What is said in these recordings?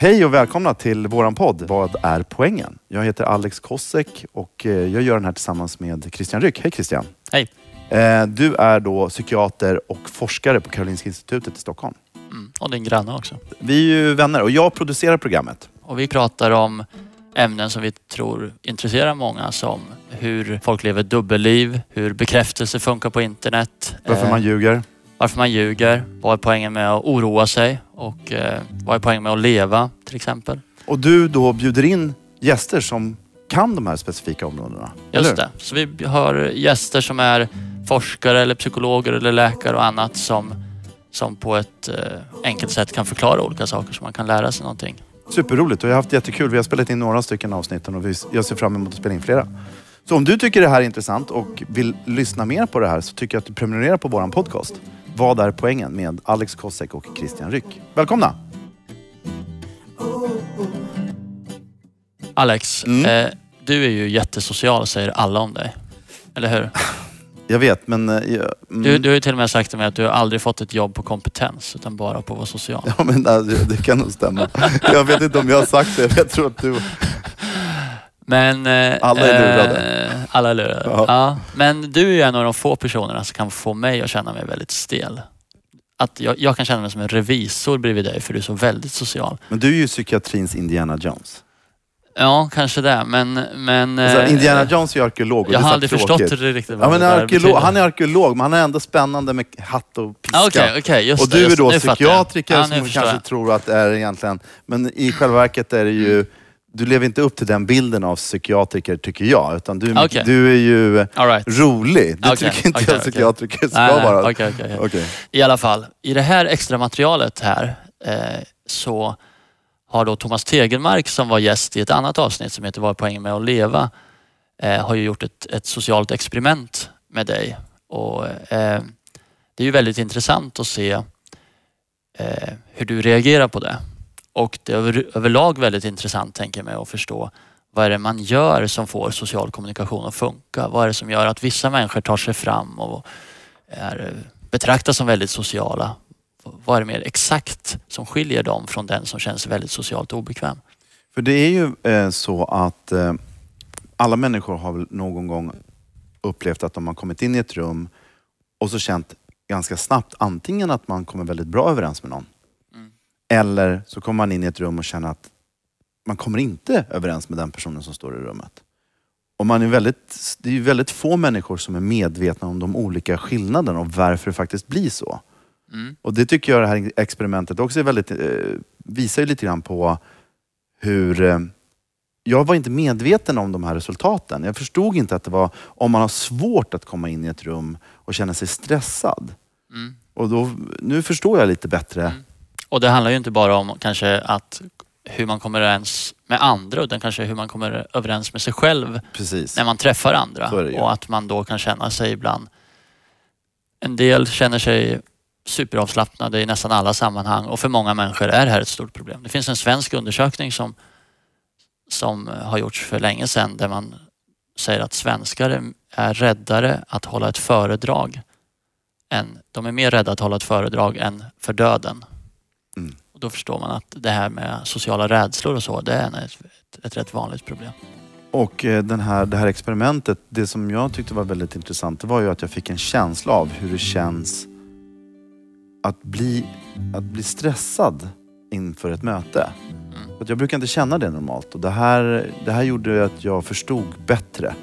Hej och välkomna till våran podd Vad är poängen? Jag heter Alex Kosek och eh, jag gör den här tillsammans med Christian Ryck. Hej Christian! Hej. Eh, Du är då psykiater och forskare på Karolinska institutet i Stockholm. Mm. Och din granne också. Vi är ju vänner och jag producerar programmet. Och vi pratar om ämnen som vi tror intresserar många som hur folk lever dubbelliv, hur bekräftelse funkar på internet, Varför eh, man ljuger. Varför man ljuger, vad är poängen med att oroa sig och eh, vad är poängen med att leva till exempel. Och du då bjuder in gäster som kan de här specifika områdena. Just det. Så vi har gäster som är forskare eller psykologer eller läkare och annat som, som på ett eh, enkelt sätt kan förklara olika saker så man kan lära sig någonting. Superroligt och jag har haft jättekul. Vi har spelat in några stycken avsnitten och vi, jag ser fram emot att spela in flera. Så om du tycker det här är intressant och vill lyssna mer på det här så tycker jag att du prenumererar på våran podcast. Vad är poängen? Med Alex Kosek och Christian Ryck. Välkomna! Alex, Mm. eh, du är ju jättesocial säger alla om dig. Eller hur? Jag vet men... eh, Jag, mm, Du, du har ju till och med sagt till mig att du har aldrig fått ett jobb på kompetens utan bara på att vara social. Ja men det, det kan nog stämma. Jag vet inte om jag har sagt det. Jag tror att du... Men... Eh, Alla är lurade. Eh, alla är lurade. Ja. Ja. Men du är ju en av de få personerna som kan få mig att känna mig väldigt stel. Att jag, jag kan känna mig som en revisor bredvid dig för du är så väldigt social. Men du är ju psykiatrins Indiana Jones. Ja, kanske det. Men... men Alltså, eh, Indiana Jones är ju arkeolog och Jag det är har aldrig tråkigt. förstått det riktigt Ja, men det arkeolog, han är arkeolog men han är ändå spännande med hatt och piska. Ah, Okej, okej. just och det, du är just, då fattar jag. psykiatriker som kanske tror att det är egentligen... Men i själva verket är det ju... Du lever inte upp till den bilden av psykiatriker tycker jag. Utan du, Okej. du är ju right. rolig. Det Okej, tycker inte okej, jag psykiatriker ska Nej, nej, vara. okej. Okej. I alla fall, i det här extra materialet här eh, så har då Thomas Tegelmark som var gäst i ett annat avsnitt som heter Vad är poängen med att leva? Eh, har ju gjort ett, ett socialt experiment med dig. Och, eh, det är ju väldigt intressant att se eh, hur du reagerar på det. Och det är över, överlag väldigt intressant tänker jag mig att förstå vad är det man gör som får social kommunikation att funka? Vad är det som gör att vissa människor tar sig fram och är, betraktas som väldigt sociala. Vad är det mer exakt som skiljer dem från den som känns väldigt socialt obekväm? För det är ju eh, så att eh, alla människor har väl någon gång upplevt att de har kommit in i ett rum och så känt ganska snabbt antingen att man kommer väldigt bra överens med någon. Eller så kommer man in i ett rum och känner att man kommer inte överens med den personen som står i rummet. Och man är väldigt, det är ju väldigt få människor som är medvetna om de olika skillnaderna och varför det faktiskt blir så. Mm. Och det tycker jag det här experimentet också är väldigt, eh, visar ju lite grann på hur... Eh, jag var inte medveten om de här resultaten. Jag förstod inte att det var om man har svårt att komma in i ett rum och känna sig stressad. Mm. Och då, nu förstår jag lite bättre. Mm. Och det handlar ju inte bara om kanske att hur man kommer överens med andra utan kanske hur man kommer överens med sig själv Precis. när man träffar andra. Och att man då kan känna sig ibland... En del känner sig superavslappnade i nästan alla sammanhang och för många människor är det här ett stort problem. Det finns en svensk undersökning som, som har gjorts för länge sedan där man säger att svenskar är- är räddare att hålla ett föredrag än, de är mer rädda att hålla ett föredrag än för döden. Och då förstår man att det här med sociala rädslor och så, det är ett, ett, ett rätt vanligt problem. Och eh, den här, det här experimentet, det som jag tyckte var väldigt intressant, det var ju att jag fick en känsla av hur det känns att bli, att bli stressad inför ett möte. Mm. Att jag brukar inte känna det normalt och det här, det här gjorde att jag förstod bättre.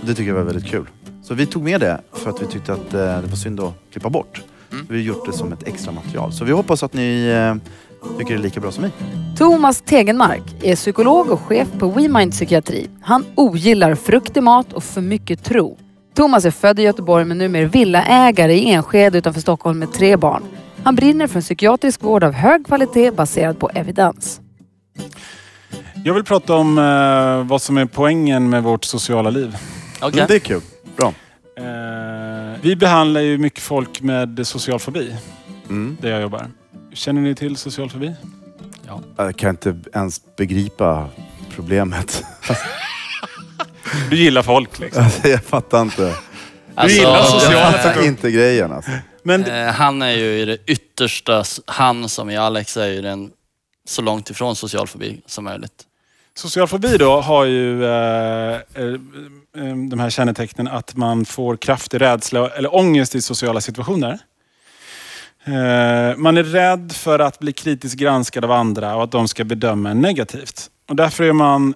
Och det tycker jag var väldigt kul. Så vi tog med det för att vi tyckte att eh, det var synd att klippa bort. Mm. Vi har gjort det som ett extra material. Så vi hoppas att ni eh, tycker det är lika bra som vi. Thomas Tegenmark är psykolog och chef på WeMind Psykiatri. Han ogillar fruktig mat och för mycket tro. Thomas är född i Göteborg men numera villaägare i Enskede utanför Stockholm med tre barn. Han brinner för en psykiatrisk vård av hög kvalitet baserad på evidens. Jag vill prata om eh, vad som är poängen med vårt sociala liv. Okej. Men det är kul. Bra. Eh, vi behandlar ju mycket folk med social fobi Mm. där jag jobbar. Känner ni till social fobi? Jag kan inte ens begripa problemet. Du gillar folk liksom. Alltså, jag fattar inte. Alltså, gillar sociala Jag eh, fattar inte grejen alltså. Men Eh, han är ju i det yttersta, han som i Alex är ju den så långt ifrån social fobi som möjligt. Social fobi då har ju eh, eh, eh, de här kännetecknen att man får kraftig rädsla eller ångest i sociala situationer. Eh, man är rädd för att bli kritiskt granskad av andra och att de ska bedöma en negativt. Och därför är man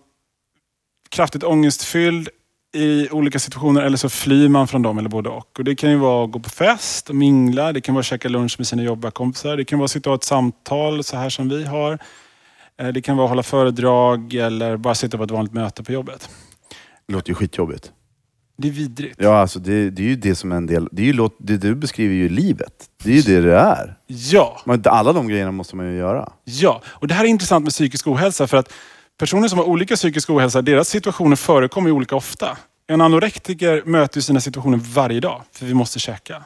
kraftigt ångestfylld i olika situationer eller så flyr man från dem eller både och. och. Det kan ju vara att gå på fest och mingla, det kan vara att käka lunch med sina jobbarkompisar, det kan vara att sitta och ha ett samtal så här som vi har. Eh, det kan vara att hålla föredrag eller bara sitta på ett vanligt möte på jobbet. Det låter ju skitjobbigt. Det är vidrigt. Ja, alltså det, det är ju det som är en del... Det, är ju, låt- det du beskriver ju livet. Det är ju det det är. Ja, Men alla de grejerna måste man ju göra. ja. Och det här är intressant med psykisk ohälsa för att personer som har olika psykisk ohälsa, deras situationer förekommer ju olika ofta. En anorektiker möter ju sina situationer varje dag, för vi måste käka.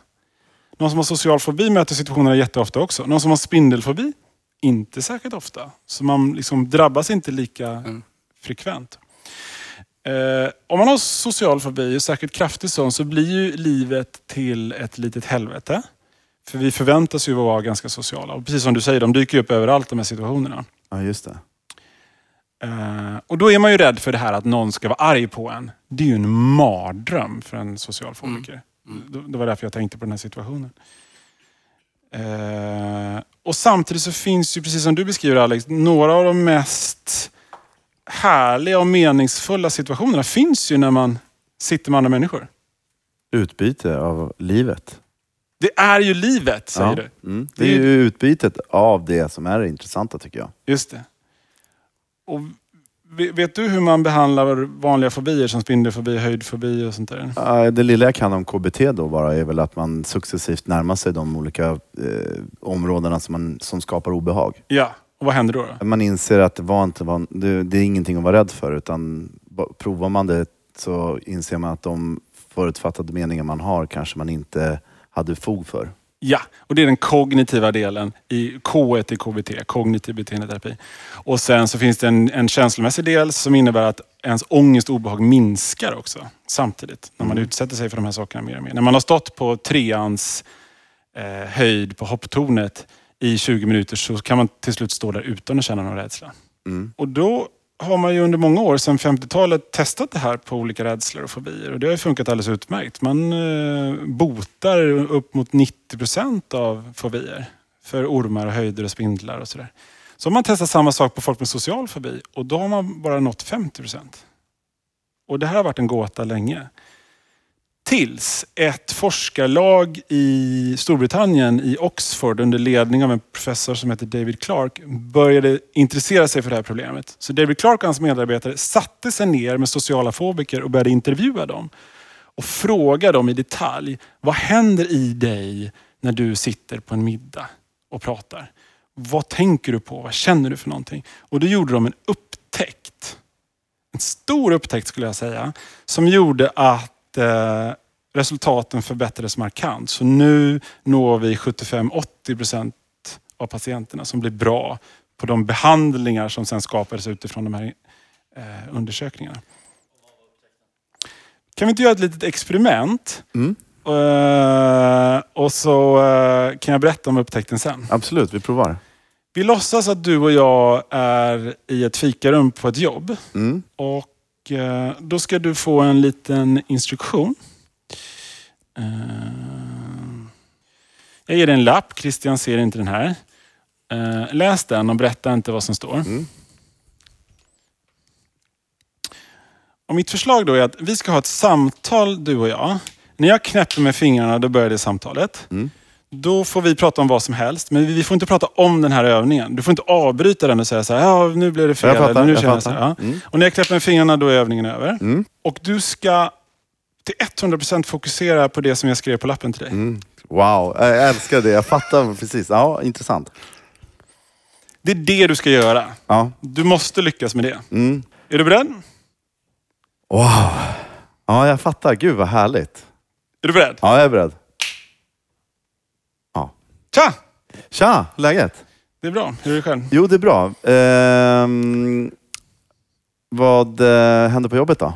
Någon som har social fobi möter situationerna jätteofta också. Någon som har spindelfobi, inte särskilt ofta. Så man liksom drabbas inte lika frekvent. Eh, om man har social fobi, och särskilt kraftig sån, så blir ju livet till ett litet helvete. För vi förväntas ju vara ganska sociala. Och precis som du säger, de dyker upp överallt de här situationerna. Ja, just det. Eh, och då är man ju rädd för det här att någon ska vara arg på en. Det är ju en mardröm för en social fobiker. Det, det var därför jag tänkte på den här situationen. Eh, och samtidigt så finns ju, precis som du beskriver Alex, några av de mest härliga och meningsfulla situationerna finns ju när man sitter med andra människor. Utbyte av livet. Det är ju livet, säger ja. du. Mm. Det är ju utbytet av det som är det intressanta tycker jag. Just det. Och vet du hur man behandlar vanliga fobier som spindelfobi, höjdfobi och sånt där? Det lilla jag kan om KBT då bara är väl att man successivt närmar sig de olika eh, områdena som, man, som skapar obehag. Ja, och vad händer då? då? Man inser att det, var inte, var, det, det är ingenting att vara rädd för utan provar man det så inser man att de förutfattade meningar man har kanske man inte hade fog för. Ja, och det är den kognitiva delen i K i KBT, kognitiv beteendeterapi. Och sen så finns det en, en känslomässig del som innebär att ens ångest och obehag minskar också samtidigt. När man utsätter sig för de här sakerna mer och mer. När man har stått på treans eh, höjd på hopptornet i 20 minuter så kan man till slut stå där utan att känna någon rädsla. Mm. Och då har man ju under många år, sedan 50-talet, testat det här på olika rädslor och fobier. Och det har ju funkat alldeles utmärkt. Man eh, botar upp mot 90 procent av fobier. För ormar, och höjder och spindlar och sådär. Så har man testat samma sak på folk med social fobi och då har man bara nått 50 procent. Och det här har varit en gåta länge. Tills ett forskarlag i Storbritannien, i Oxford, under ledning av en professor som heter David Clark, började intressera sig för det här problemet. Så David Clark och hans medarbetare satte sig ner med sociala fobiker och började intervjua dem. Och fråga dem i detalj, vad händer i dig när du sitter på en middag och pratar? Vad tänker du på? Vad känner du för någonting? Och då gjorde de en upptäckt. En stor upptäckt skulle jag säga. Som gjorde att eh, resultaten förbättrades markant. Så nu når vi 75-80% av patienterna som blir bra på de behandlingar som sen skapades utifrån de här eh, undersökningarna. Kan vi inte göra ett litet experiment? Mm. Eh, och så eh, kan jag berätta om upptäckten sen. Absolut, vi provar. Vi låtsas att du och jag är i ett fikarum på ett jobb. Mm. Och eh, då ska du få en liten instruktion. Eh, jag ger dig en lapp. Christian ser inte den här. Eh, läs den och berätta inte vad som står. Mm. Och mitt förslag då är att vi ska ha ett samtal, du och jag. När jag knäpper med fingrarna, då börjar det samtalet. Mm. Då får vi prata om vad som helst, men vi får inte prata om den här övningen. Du får inte avbryta den och säga så här, ja nu blev det fel. Jag fattar, eller nu jag känner jag så här, fattar. ja. Mm. Och när jag knäpper med fingrarna, då är övningen över. Mm. Och du ska till 100% fokusera på det som jag skrev på lappen till dig. Mm. Wow, jag älskar det. Jag fattar precis. Ja, intressant. Det är det du ska göra. Ja. Du måste lyckas med det. Mm. Är du beredd? Wow. Ja, jag fattar. Gud vad härligt. Är du beredd? Ja, jag är beredd. Ja. Tja! Tja, läget? Det är bra. Hur är det själv? Jo, det är bra. Ehm, vad eh, händer på jobbet då?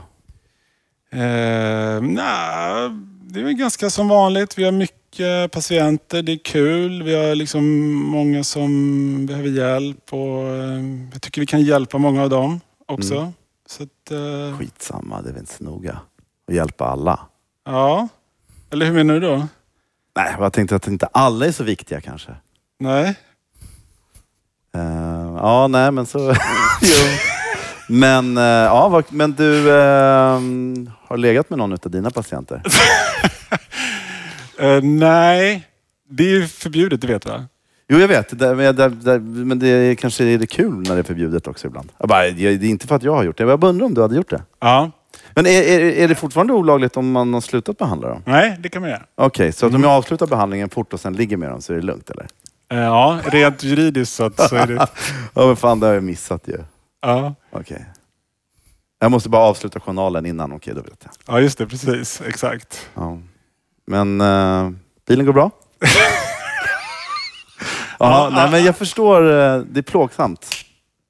Eh, nah, det är väl ganska som vanligt. Vi har mycket patienter. Det är kul. Vi har liksom många som behöver hjälp och eh, jag tycker vi kan hjälpa många av dem också. Mm. Så att, eh, Skitsamma, det är väl inte så noga. Att hjälpa alla. ja. Eller hur menar du då? Nej, jag tänkte att inte alla är så viktiga kanske. Nej? Eh, ja, nej men så... Men, eh, ja, vad, men du eh, har legat med någon av dina patienter? Eh, nej. Det är ju förbjudet, det vet du va? Jo, jag vet. Det, men, det, det, men det är, kanske är det kul när det är förbjudet också ibland. Jag bara, det är inte för att jag har gjort det. Jag bara undrar om du hade gjort det. Ja. Men är, är, är det fortfarande olagligt om man har slutat behandla dem? Nej, det kan man göra. Okej, så att om jag avslutar behandlingen fort och sen ligger med dem så är det lugnt eller? Eh, ja, rent juridiskt så, att, så är det... Ja men fan, det har jag missat ju. Ja. Okej. Jag måste bara avsluta journalen innan, okej då vet jag. ja, just det. Precis. Exakt. Ja. Men uh, bilen går bra? ja, nej, men jag förstår, eh, det är plågsamt.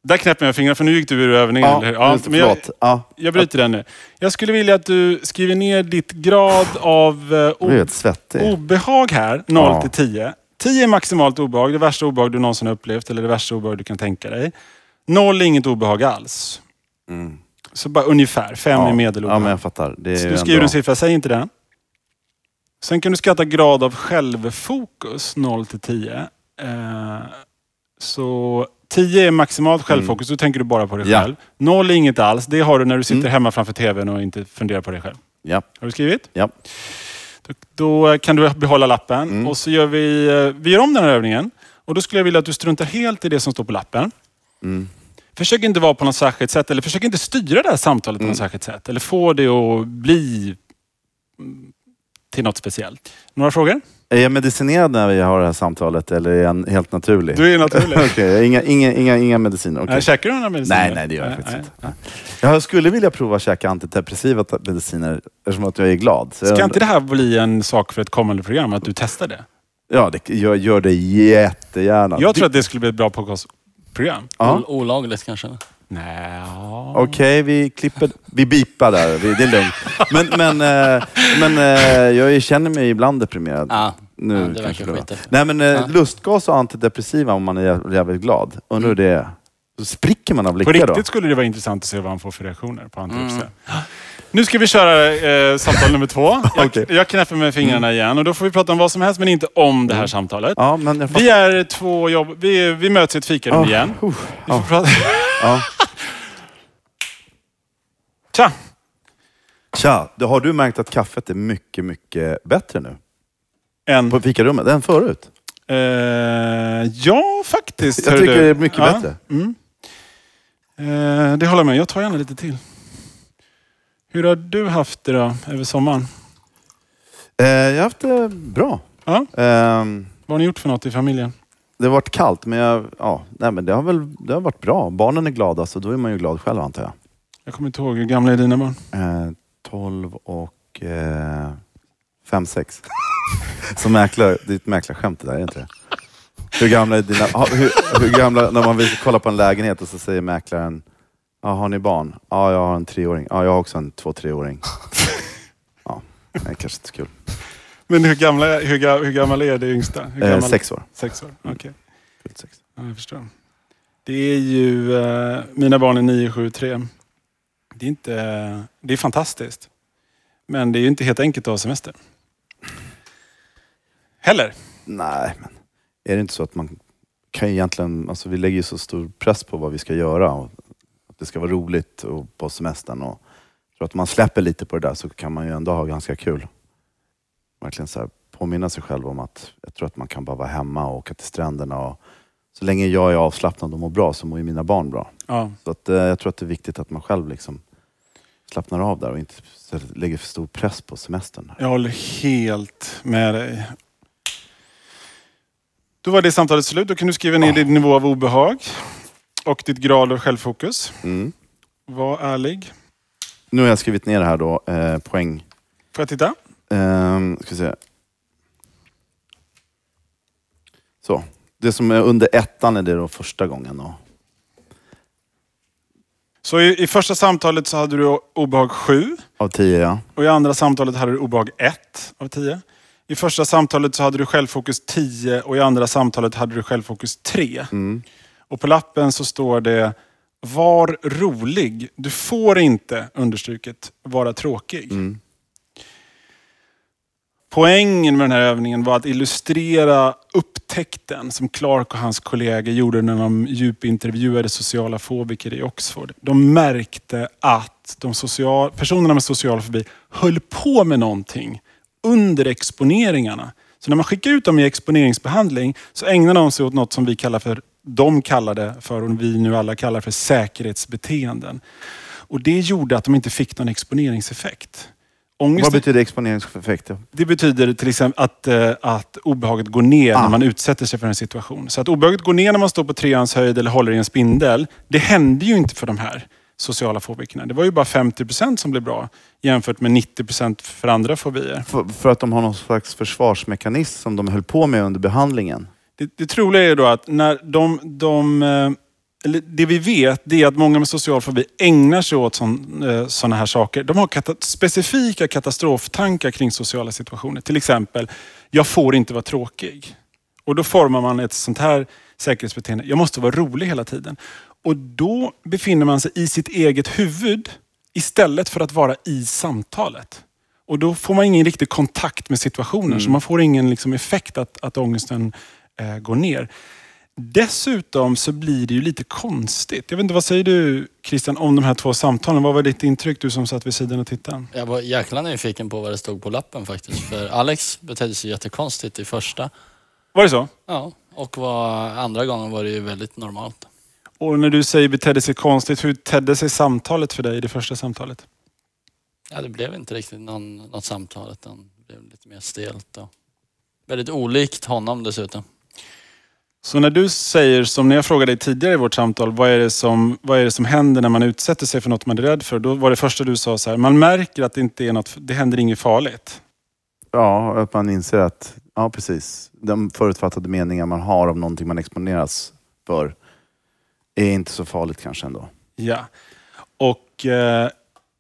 Där knäpper jag fingrarna för nu gick du ur övningen. Ja, eller ja, just men jag. Ja, jag bryter den nu. Jag skulle vilja att du skriver ner ditt grad av eh, obehag här. 0 Ja. till 10. 10 är maximalt obehag. Det värsta obehag du någonsin har upplevt. Eller det värsta obehag du kan tänka dig. 0 är inget obehag alls. Mm. Så bara ungefär. 5 Ja. är medelobehag. Ja, men jag fattar. Det Så du skriver ändå- en siffra, säg inte den. Sen kan du skatta grad av självfokus 0 till 10. Eh, så 10 är maximalt självfokus, då tänker du bara på dig Mm. Ja. själv. 0 är inget alls, det har du när du sitter Mm. hemma framför TVn och inte funderar på dig själv. Ja. Har du skrivit? Ja. Då, kan du behålla lappen Mm. och så gör vi, eh, vi gör om den här övningen. Och då skulle jag vilja att du struntar helt i det som står på lappen. Mm. Försök inte vara på något särskilt sätt eller försök inte styra det här samtalet på Mm. något särskilt sätt. Eller få det att bli mm, till något speciellt. Några frågor? Är jag medicinerad när vi har det här samtalet eller är jag helt naturlig? Du är naturlig. Okej, inga, inga, inga, inga mediciner. okej. Nej, Käkar du några mediciner? Nej, nej, det gör jag faktiskt inte. Jag skulle vilja prova att käka antidepressiva mediciner eftersom att jag är glad. Så Ska jag, inte det här bli en sak för ett kommande program? Att du testar det? Ja, det, jag gör det jättegärna. Jag tror att det skulle bli ett bra podcastprogram. Ja. Ol- Olagligt kanske? Nej. Okej, vi klipper... Vi bipar där. Det är lugnt. Men, men, eh, men eh, jag känner mig ibland deprimerad. Ja. Nu ja, det kanske verkar det var. skit. Nej men eh, Ja. lustgas och antidepressiva om man är jä- jävligt glad. Undrar hur det är. Så spricker man av På lycka riktigt då? skulle det vara intressant att se vad han får för reaktioner på antidepressiva. Mm. Nu ska vi köra eh, samtal nummer två. Jag, Okej. jag knäpper med fingrarna igen och då får vi prata om vad som helst men inte om det här samtalet. Ja, men jag Vi är två jobb... Vi, vi möts i ett fikarum Ja. igen. Uh, Vi får prata. ja. Tja! Tja, har du märkt att kaffet är mycket, mycket bättre nu? En. På fikarummet, än förut? Eh, ja, faktiskt. Jag tycker du. det är mycket Ja, bättre. Mm. Eh, det håller jag med Jag tar gärna lite till. Hur har du haft det då, över sommaren? Eh, jag har haft det bra. Ja. Ehm, Vad har ni gjort för något i familjen? det har varit kallt, men, jag, ja, nej, men det, har väl, det har varit bra. Barnen är glada, så då är man ju glad själv antar jag. Jag kommer inte ihåg, hur gamla är dina barn? Eh, 12 och eh, 5, 6. Så mäklar, det är ett mäklarskämt det där, är det inte det? Hur gamla är dina... ha- Hur, hur gamla, när man vill kolla på en lägenhet och så säger mäklaren, ja, har ni barn? Ja, jag har en treåring. Ja, jag har också en två, treåring. Ja, det är kanske inte så kul. Men hur, gamla, hur, ga- hur gammal är det yngsta? Hur Eh, gammal? sex år. Sex år, okej. Fyllt sex. Ja, jag förstår. Det är ju... Eh, mina barn är 9, 7, 3. Det är, inte, det är fantastiskt. Men det är ju inte helt enkelt att ha semester. Heller. Nej, men är det inte så att man kan ju egentligen... Alltså vi lägger ju så stor press på vad vi ska göra. Och att det ska vara roligt och på semestern. Och tror att man släpper lite på det där så kan man ju ändå ha ganska kul. Verkligen så här, påminna sig själv om att jag tror att man kan bara vara hemma och åka till stränderna. Och så länge jag är avslappnad och mår bra så mår ju mina barn bra. Ja. Så att, eh, jag tror att det är viktigt att man själv liksom slappnar av där och inte här lägger för stor press på semestern. Jag håller helt med dig. Då var det samtalet slut. Då kan du skriva ner din nivå av obehag och ditt grad av självfokus. Mm. Var ärlig. Nu har jag skrivit ner här då, eh, poäng. Får jag titta? Ehm, ska se. Så. Det som är under ettan är det då första gången. Då. Så i, i första samtalet så hade du obehag 7 Av tio ja. och i andra samtalet hade du obehag 1 av 10. I första samtalet så hade du självfokus 10 och i andra samtalet hade du självfokus 3. Mm. Och på lappen så står det Var rolig. Du får inte, understruket, vara tråkig. Mm. Poängen med den här övningen var att illustrera upptäckten som Clark och hans kollegor gjorde när de djupintervjuade sociala fobiker i Oxford. De märkte att de social, personerna med social fobi höll på med någonting under exponeringarna. Så när man skickar ut dem i exponeringsbehandling så ägnar de sig åt något som vi kallar för, de kallade för, och vi nu alla kallar för säkerhetsbeteenden. Och det gjorde att de inte fick någon exponeringseffekt. Ångest Vad betyder exponeringseffekt? det betyder till exempel att, eh, att obehaget går ner Ah. när man utsätter sig för en situation. Så att obehaget går ner när man står på treans höjd eller håller i en spindel. Det hände ju inte för de här sociala fobikerna. Det var ju bara 50% som blev bra jämfört med 90% för andra fobier. För, för att de har någon slags försvarsmekanism som de höll på med under behandlingen. Det, det troliga är då att när de, de eh, det vi vet det är att många med social fobi ägnar sig åt sådana här saker. De har kata specifika katastroftankar kring sociala situationer. Till exempel, jag får inte vara tråkig. Och då formar man ett sånt här säkerhetsbeteende. Jag måste vara rolig hela tiden. Och då befinner man sig i sitt eget huvud istället för att vara i samtalet. Och då får man ingen riktig kontakt med situationen. Så man får ingen liksom, effekt att, att ångesten eh, går ner. Dessutom så blir det ju lite konstigt. Jag vet inte, vad säger du Christian om de här två samtalen? Vad var ditt intryck, du som satt vid sidan och tittade? Jag var jäkla nyfiken på vad det stod på lappen faktiskt. För Alex betedde sig jättekonstigt i första. Var det så? Ja, och var, andra gången var det ju väldigt normalt. Och när du säger betedde sig konstigt, hur tedde sig samtalet för dig i det första samtalet? Ja, det blev inte riktigt någon, något samtal utan det blev lite mer stelt och väldigt olikt honom dessutom. Så när du säger, som när jag frågade dig tidigare i vårt samtal, vad är, det som, vad är det som händer när man utsätter sig för något man är rädd för? Då var det första du sa så här, man märker att det inte är något, det händer inget farligt. Ja, att man inser att, ja precis, de förutfattade meningar man har om någonting man exponeras för är inte så farligt kanske ändå. Ja. Och eh,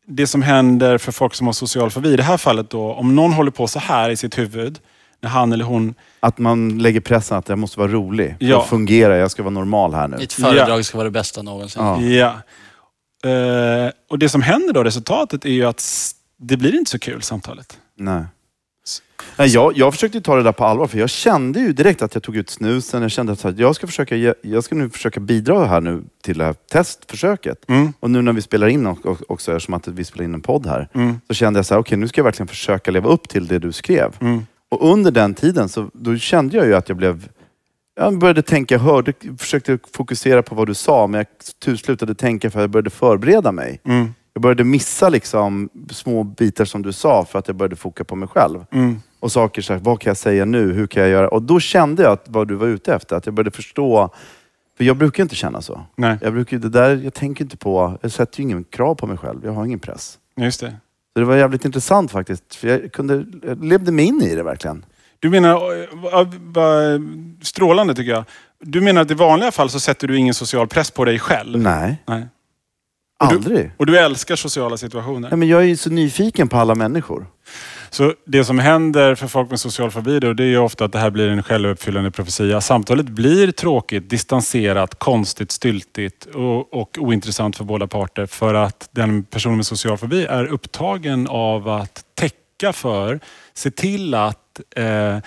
det som händer för folk som har social fobi, i det här fallet då, om någon håller på så här i sitt huvud, när han eller hon Att man lägger pressen att jag måste vara rolig Ja. att fungera, jag ska vara normal här nu. Mitt föredrag ska vara det bästa någonsin. Ja. Ja. Eh, och det som händer då, resultatet, är ju att det blir inte så kul samtalet. Nej. Nej, jag, jag försökte ta det där på allvar, för jag kände ju direkt att jag tog ut snusen. Jag kände att jag ska, försöka, jag ska nu försöka bidra här nu till det här testförsöket. Mm. Och nu när vi spelar in och- och- också, eftersom att vi spelar in en podd här, Mm. så kände jag så här, okej nu ska jag verkligen försöka leva upp till det du skrev. Mm. Och under den tiden så då kände jag ju att jag blev... Jag började tänka, jag hörde, försökte fokusera på vad du sa, men jag slutade tänka för jag började förbereda mig. Mm. Jag började missa liksom små bitar som du sa för att jag började foka på mig själv. Mm. Och saker så här, vad kan jag säga nu? Hur kan jag göra? Och då kände jag att vad du var ute efter. Att jag började förstå. För jag brukar inte känna så. Nej, Jag, brukar, det där, jag tänker inte på, jag sätter ju ingen krav på mig själv. Jag har ingen press. just det. Så det var jävligt intressant faktiskt. För jag, kunde, jag levde mig in i det verkligen. Du menar, eh, strålande tycker jag. Du menar att i vanliga fall så sätter du ingen social press på dig själv? Nej, Nej. Och du- aldrig. Och du älskar sociala situationer? Nej, men jag är ju så nyfiken på alla människor. Så det som händer för folk med social fobi då, det är ju ofta att det här blir en självuppfyllande profetia. Samtalet blir tråkigt, distanserat, konstigt, styltigt och, och ointressant för båda parter. För att den personen med social fobi är upptagen av att täcka för, se till att eh, mm,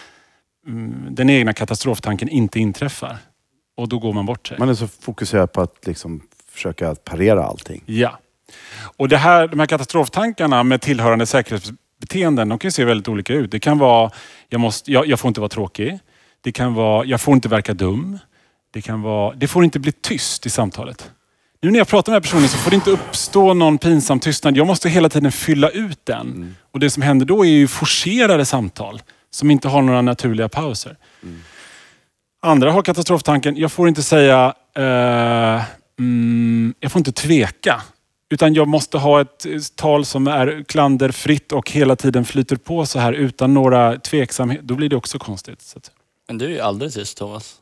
den egna katastroftanken inte inträffar. Och då går man bort sig. Man är så fokuserad på att liksom försöka parera allting. Ja. Och det här, de här katastroftankarna med tillhörande säkerhetsbeteenden, de kan ju se väldigt olika ut. Det kan vara, jag, måste, jag, jag får inte vara tråkig. Det kan vara, jag får inte verka dum. Det kan vara, det får inte bli tyst i samtalet. Nu när jag pratar med den här personen så får det inte uppstå någon pinsam tystnad. Jag måste hela tiden fylla ut den. Och det som händer då är ju forcerade samtal som inte har några naturliga pauser. Andra har katastroftanken, jag får inte säga, eh, mm, jag får inte tveka. Utan jag måste ha ett eh, tal som är klanderfritt och hela tiden flyter på så här utan några tveksamheter. Då blir det också konstigt. Så att, Men du är ju aldrig tyst Thomas.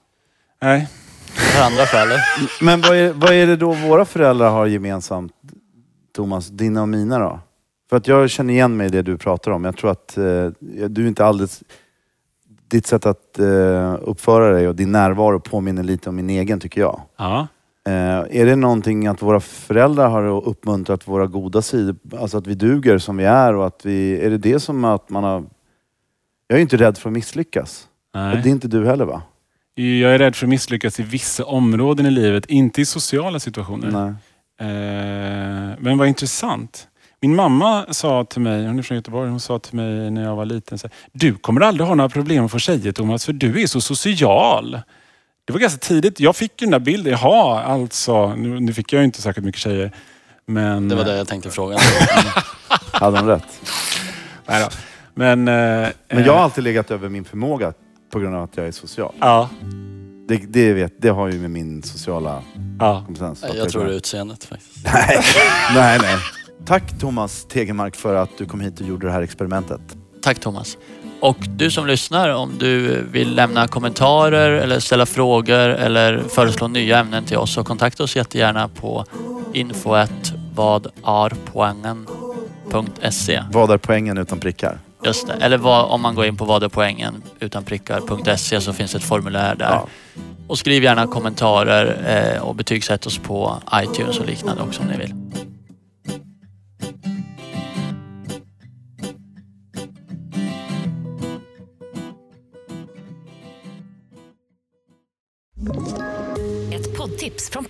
nej. För andra skälet. Men vad är, vad är det då våra föräldrar har gemensamt, Thomas? Dina och mina då? För att jag känner igen mig i det du pratar om. Jag tror att eh, du är inte alldeles... ditt sätt att eh, uppföra dig och din närvaro påminner lite om min egen tycker jag. Ja. Eh, är det någonting att våra föräldrar har uppmuntrat våra goda sidor, alltså att vi duger som vi är och att vi, är det det som att man har... Jag är inte rädd för att misslyckas. Och det är Nej. inte du heller va? Jag är rädd för att misslyckas i vissa områden i livet, inte i sociala situationer. Nej. Eh, men vad intressant. Min mamma sa till mig, hon är från Göteborg, hon sa till mig när jag var liten. Så här, du kommer aldrig ha några problem att få tjejer Thomas, för du är så social. Det var ganska tidigt. Jag fick ju den där bilden. Jaha, alltså. Nu, nu fick jag ju inte särskilt mycket tjejer. Men, Det var det jag tänkte fråga. Hade de rätt? Nej då. Men, eh, Men jag har alltid legat över min förmåga på grund av att jag är social. Ja. Det, det, vet, det har ju med min sociala ja. kompetens att Jag tror det är utseendet faktiskt. Nej, nej, nej. Tack Thomas Tegelmark för att du kom hit och gjorde det här experimentet. Tack Thomas. Och du som lyssnar, om du vill lämna kommentarer eller ställa frågor eller föreslå nya ämnen till oss så kontakta oss jättegärna på info.vadarpoängen.se. Vad är poängen utan prickar? Just det. Eller vad, om man går in på vadarpoängen utan prickar.se så finns ett formulär där. Ja. Och skriv gärna kommentarer eh, och betygsätt oss på iTunes och liknande också om ni vill.